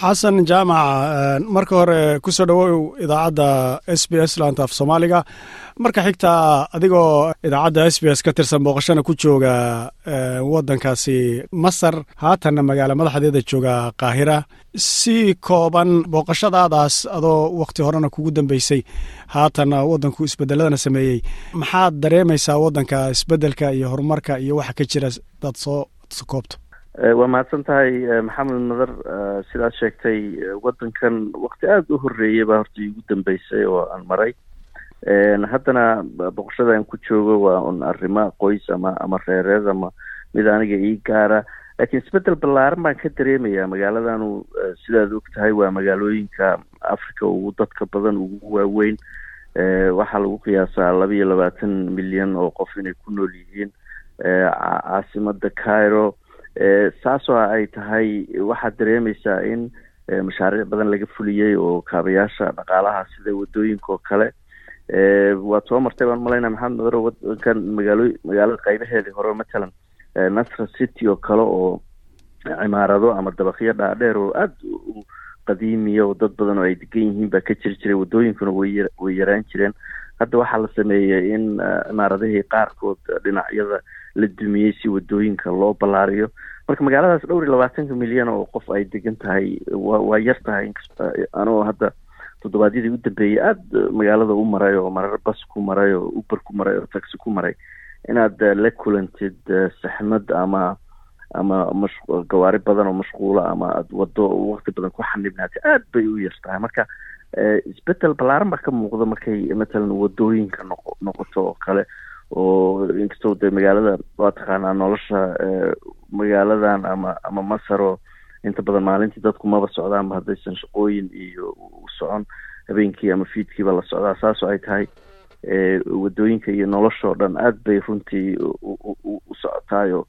xasan jaamac marka hore ku soo dhowow idaacadda s b s laanta af soomaaliga. Marka xigta adigoo idaacadda s b s ka tirsan booqashana ku jooga waddankaasi masar haatanna magaalo madaxdeeda jooga qaahira. Si kooban booqashadaadaas adoo wakhti horena kugu dambeysay haatanna waddanku isbedeladana sameeyey. Maxaad dareemaysaa waddanka isbeddelka iyo horumarka iyo waxa ka jira daad soo koobto waa mahadsan tahay maxamed madar sidaad sheegtay waddankan wakti aada u horreeyay baa horta iigu dambeysay oo aan maray. Haddana boqoshada aan ku joogo waa un arrimo qoys ama ama reereed ama mid aniga ii gaara. Laakiin isbeddel ballaaran baan ka dareemayaa magaaladanu sidaad og tahay waa magaalooyinka africa ugu dadka badan ugu waaweyn. Waxaa lagu qiyaasaa laba iyo labaatan milyan oo qof inay ku nool yihiin. Caasimada cairo saasoo ay tahay waxaad dareemaysaa in mashaariic badan laga fuliyey oo kaabayaasha dhaqaalaha sida waddooyinka oo kale. Waad soo martay baan malaynaa maxamed madaro wadankan magaalo magaalada qaybaheedii hore matalan nasra city oo kale oo cimaarado ama dabaqyo dhaadheer oo aada u qadiimiya oo dad badan oo ay degan yihiin baa ka jiri jiray wadooyinkuna way yaraan jireen. Hadda waxaa la sameeyey in cimaaradihii qaarkood dhinacyada la dumiyey si waddooyinka loo ballaariyo. Marka magaaladaas dhowr iyo labaatanka milyan oo qof ay degan tahay wa waa yar tahay anoo hadda toddobaadyadii u dambeeyey aada magaalada u maray oo marar bas ku maray oo uber ku maray oo taxi ku maray inaad la kulantid saxmad ama ama mash gawaari badan oo mashquula ama aad wado waqti badan ku xanibnaatay aada bay u yar tahay. Marka isbeddel ballaaran baa ka muuqda markay matalan waddooyinka noqo noqoto oo kale oo inkastoo de magaalada waa taqaanaa nolosha magaaladan ama ama masar oo inta badan maalintii dadku maba socdaanba haddaysan shaqooyin iyo u socon habeenkii ama fiidkiiba la socdaa. Saasoo ay tahay waddooyinka iyo noloshoo dhan aada bay runtii u socotaayo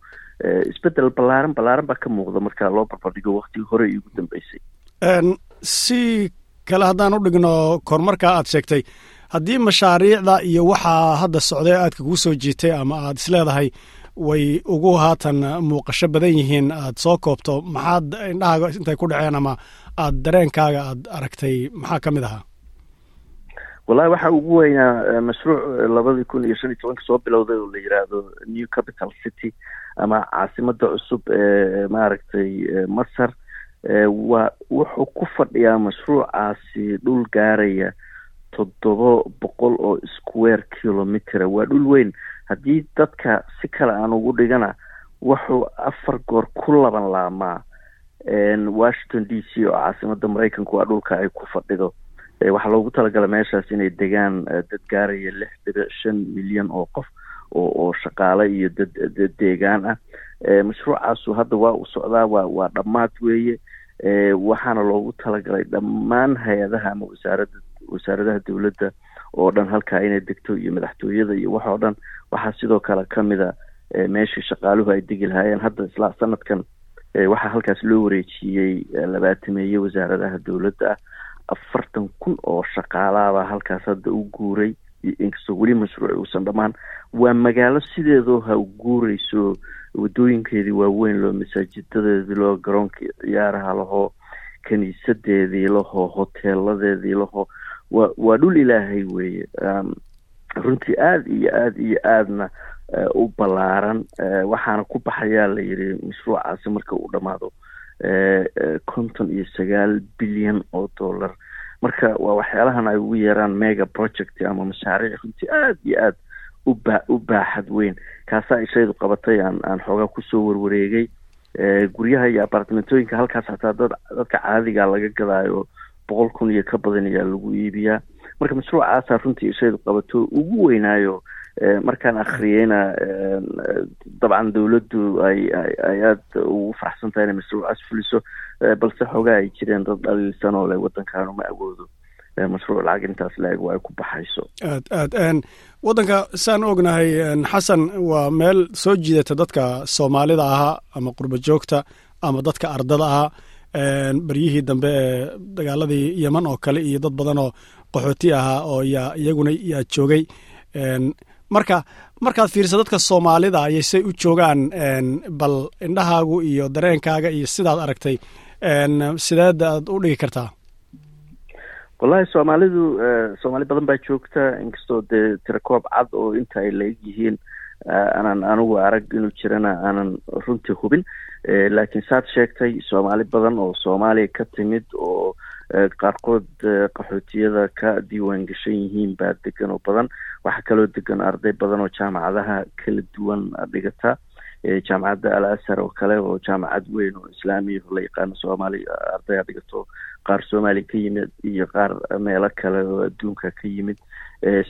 isbeddel ballaaran ballaaran baa ka muuqda marka loo barbardhigo waktigii hore iigu dambeysay. Si kale haddaan u dhigno kormarka aad sheegtay haddii mashaariicda iyo waxaa hadda socday aadka kuu soo jiitay ama aad isleedahay way ugu haatan muuqasho badan yihiin aad soo koobto maxaad indhahaaga intay ku dhaceen ama aad dareenkaaga aad aragtay maxaa ka mid ahaa? Wallahi waxaa ugu weynaa mashruuc labadii kun iyo shan iyo tobanka soo bilowday oo la yidhaahdo new capital city ama caasimada cusub ee maaragtay masar waa wuxuu ku fadhiyaa mashruucaasi dhul gaaraya toddoba boqol oo square kilometer waa dhul weyn. Haddii dadka si kale aan ugu dhigana wuxuu afar goor ku laban laamaa. Washington d c oo caasimada maraykanka waa dhulka ay ku fadhido. Waxaa loogu talagalay meeshaas inay degaan dad gaaraya lix dhibic shan milyan oo qof oo oo shaqaale iyo dad dad deegaan ah. Mashruucaasu hadda waa uu socdaa waa waa dhammaad weeye. Waxaana loogu talagalay dhammaan hay'adaha ama wasaarada wasaaradaha dowladda oo dhan halkaa inay degto iyo madaxtooyada iyo wax oo dhan waxaa sidoo kale ka mid a meeshii shaqaaluhu ay degi lahaayeen hadda isla sanadkan waxaa halkaas loo wareejiyey labaatameeye wasaaradaha dowladda ah. Afartan kun oo shaqaalaabaa halkaas hadda u guuray inkastoo weli mashruuci uusan dhammaan. Waa magaalo sideedoo ha guureyso wadooyinkeedii waaweyn loo masaajidadeedii loo garoonkii ciyaaraha lahoo kiniisadeedii lahoo hoteeladeedii lahoo waa dhul ilaahay weeye. Runtii aada iyo aada iyo aadna u ballaaran. Waxaana ku baxayaa la yidhi mashruucaasi marka uu dhammaado konton iyo sagaal bilyan oo dollar. Marka waa waxyaalahan ay ugu yeeraan mega project ama mashaariic runtii aada iyo aada uba u baaxad weyn. Kaasaa ishaydu qabatay aan aan xoogaa ku soo warwareegay. Guryaha iyo apartmentooyinka halkaas hataa dad dadka caadiga laga gadaayo boqol kun iyo ka badan ayaa lagu iibiyaa. Marka mashruucaasaa runtii ishaydu qabato ugu weynaayo markaan akhriyeyna dabcan dowladdu ay ay aada ugu faraxsan tahay inay mashruucaas fuliso balse xoogaa ay jireen dad dhaliilsan oo le waddankaanu ma awoodo mashruuc lacag intaas la-eg waa ay ku baxayso. Aad aad waddanka saan ognahay xasan waa meel soo jiidata dadka soomaalida ahaa ama qurba joogta ama dadka ardada ahaa beryihii dambe ee dagaaladii yeman oo kale iyo dad badan oo qaxooti ahaa oo yaa iyaguna yaa joogay. Marka markaad fiiriso dadka soomaalida ayay say u joogaan bal indhahaagu iyo dareenkaaga iyo sidaad aragtay sideed aad u dhigi kartaa? Wallahi soomaalidu soomaali badan baa joogta inkastoo dee tirakoob cad oo inta ay la-eg yihiin aanan anigu arag inuu jirana aanan runtii hubin laakiin saad sheegtay soomaali badan oo soomaaliya ka timid oo qaarkood qaxootiyada ka diiwaan gashan yihiin baa degan oo badan. Waxaa kaloo degan arday badan oo jaamacadaha kala duwan dhigata jaamacadda al ashar oo kale oo jaamacad weyn oo islaamiya la yaqaano soomaaliya ardaya dhigato. Qaar soomaaliya ka yimid iyo qaar meelo kale oo adduunka ka yimid.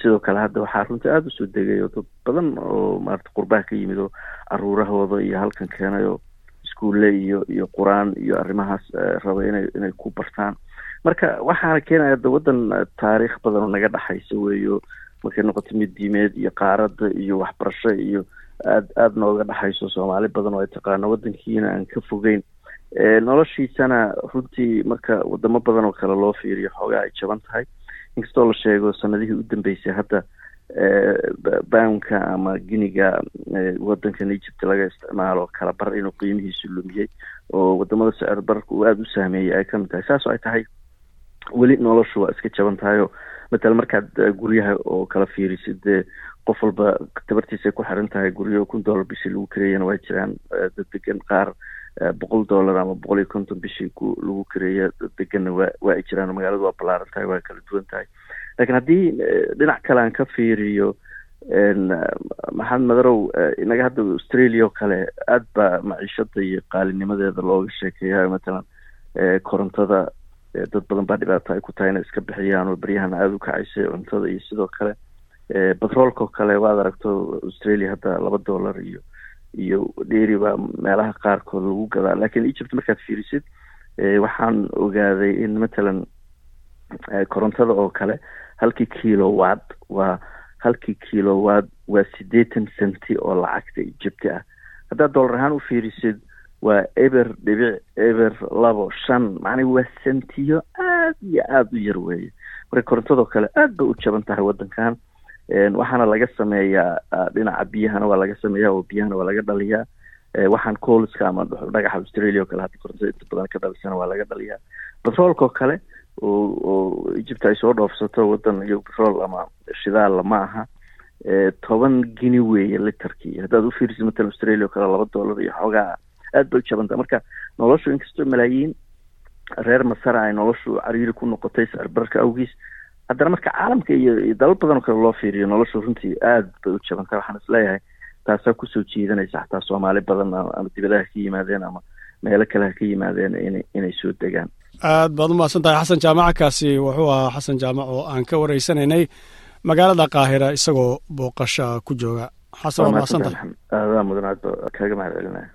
Sidoo kale hadda waxaa runtii aada u soo degay oo dad badan oo maarata qurbaha ka yimid oo caruurahooda iyo halkan keenay oo iskuulle iyo iyo qur'aan iyo arrimahaas raba inay inay ku bartaan. Marka waxaana keenaya da waddan taariikh badan oo naga dhexaysa weeyo. Markay noqoto mid diimeed iyo qaaradda iyo waxbarasho iyo aad aada nooga dhexayso soomaali badan oo ay taqaano waddankiina aan ka fogeyn. Noloshiisana runtii marka wadamo badan oo kale loo fiiriyo xoogaa ay jaban tahay. Inkastoo la sheego sanadihii u dambeysay hadda bownka ama giniga wadankan egypt laga isticmaalo kala bar inuu qiimihiisu lumiyey oo waddamada sicir bararka uu aada u saameeyey ay ka mid tahay. Saas oo ay tahay weli noloshu waa iska jaban tahay oo matala markaad guryaha oo kala fiirisid dee qof walba tabartiisay ku xiran tahay guryo kun dollar bishii lagu kareeyana waa jiraan dad degan qaar boqol dollar ama boqol iyo konton bishii lagu kareeya dad deganna waa waa ay jiraan magaaladu waa ballaaran tahay waa kala duwan tahay. Laakiin haddii dhinac kale aan ka fiiriyo maxamed madarow inaga hadda australia oo kale aad baa maciishada iyo qaalinimadeeda looga sheekeeya matalan korontada dad badan baa dhibaato ay ku tahay inay iska bixiyaan oo beryahana aada u kacaysay cuntada iyo sidoo kale batroolka oo kale waad aragto australia hadda laba dollar iyo iyo dheri baa meelaha qaarkood lagu gadaa. Lakiin egypt markaad fiirisid waxaan ogaaday in matalan korontada oo kale halkii kilowatt waa halkii kilowatt waa siddeetan centi oo lacagta egypti ah. Haddaad dollar ahaan u fiirisid waa eber dhibic eber labo shan macnaa waa sentiyo aad iyo aada u yar weeye. Marka korontadoo kale aad bay u jaban tahay waddankan. Waxaana laga sameeyaa dhinaca biyahana waa laga sameeyaa oo biyahana waa laga dhaliyaa. Waxaan cooliska ama dhagaxa australia oo kale hadda korontada inta badan ka dhalisana waa laga dhaliyaa. Batroolka oo kale oo oo egypt ay soo dhoofsato waddan iyo batrool ama shidaalla ma aha. Toban gini weeye literkii haddaad u fiirisid matalan australia oo kale laba dollar iyo xoogaa aad bay u jabanta. Marka noloshu inkastoo malaayiin reer masara ay noloshu cariiri ku noqotay sicirbararka awgiis haddana marka caalamka iyo dalal badan oo kale loo fiiriyo noloshu runtii aad bay u jabantay waxaan is leeyahay taasaa ku soo jiidanaysa xataa soomaali badan ama dibadaha ka yimaadeen ama meelo kale ha ka yimaadeen in inay soo degaan aad baad umahadsan tahay xasan jaamacakaasi wuxuu ahaa xasan jaamac oo aan ka wareysanaynay magaalada qaahira isagoo booqasha ku jooga. Xasan waa mahadsan tahay aadaa mudan aad ba kaaga mahad celinaya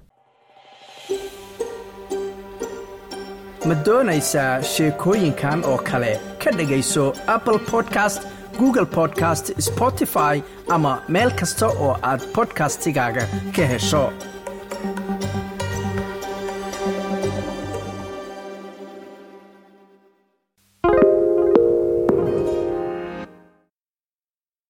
ma doonaysaa sheekooyinkan oo kale? Ka dhegayso apple podcast google podcast spotify ama meel kasta oo aad bodkastigaaga ka hesho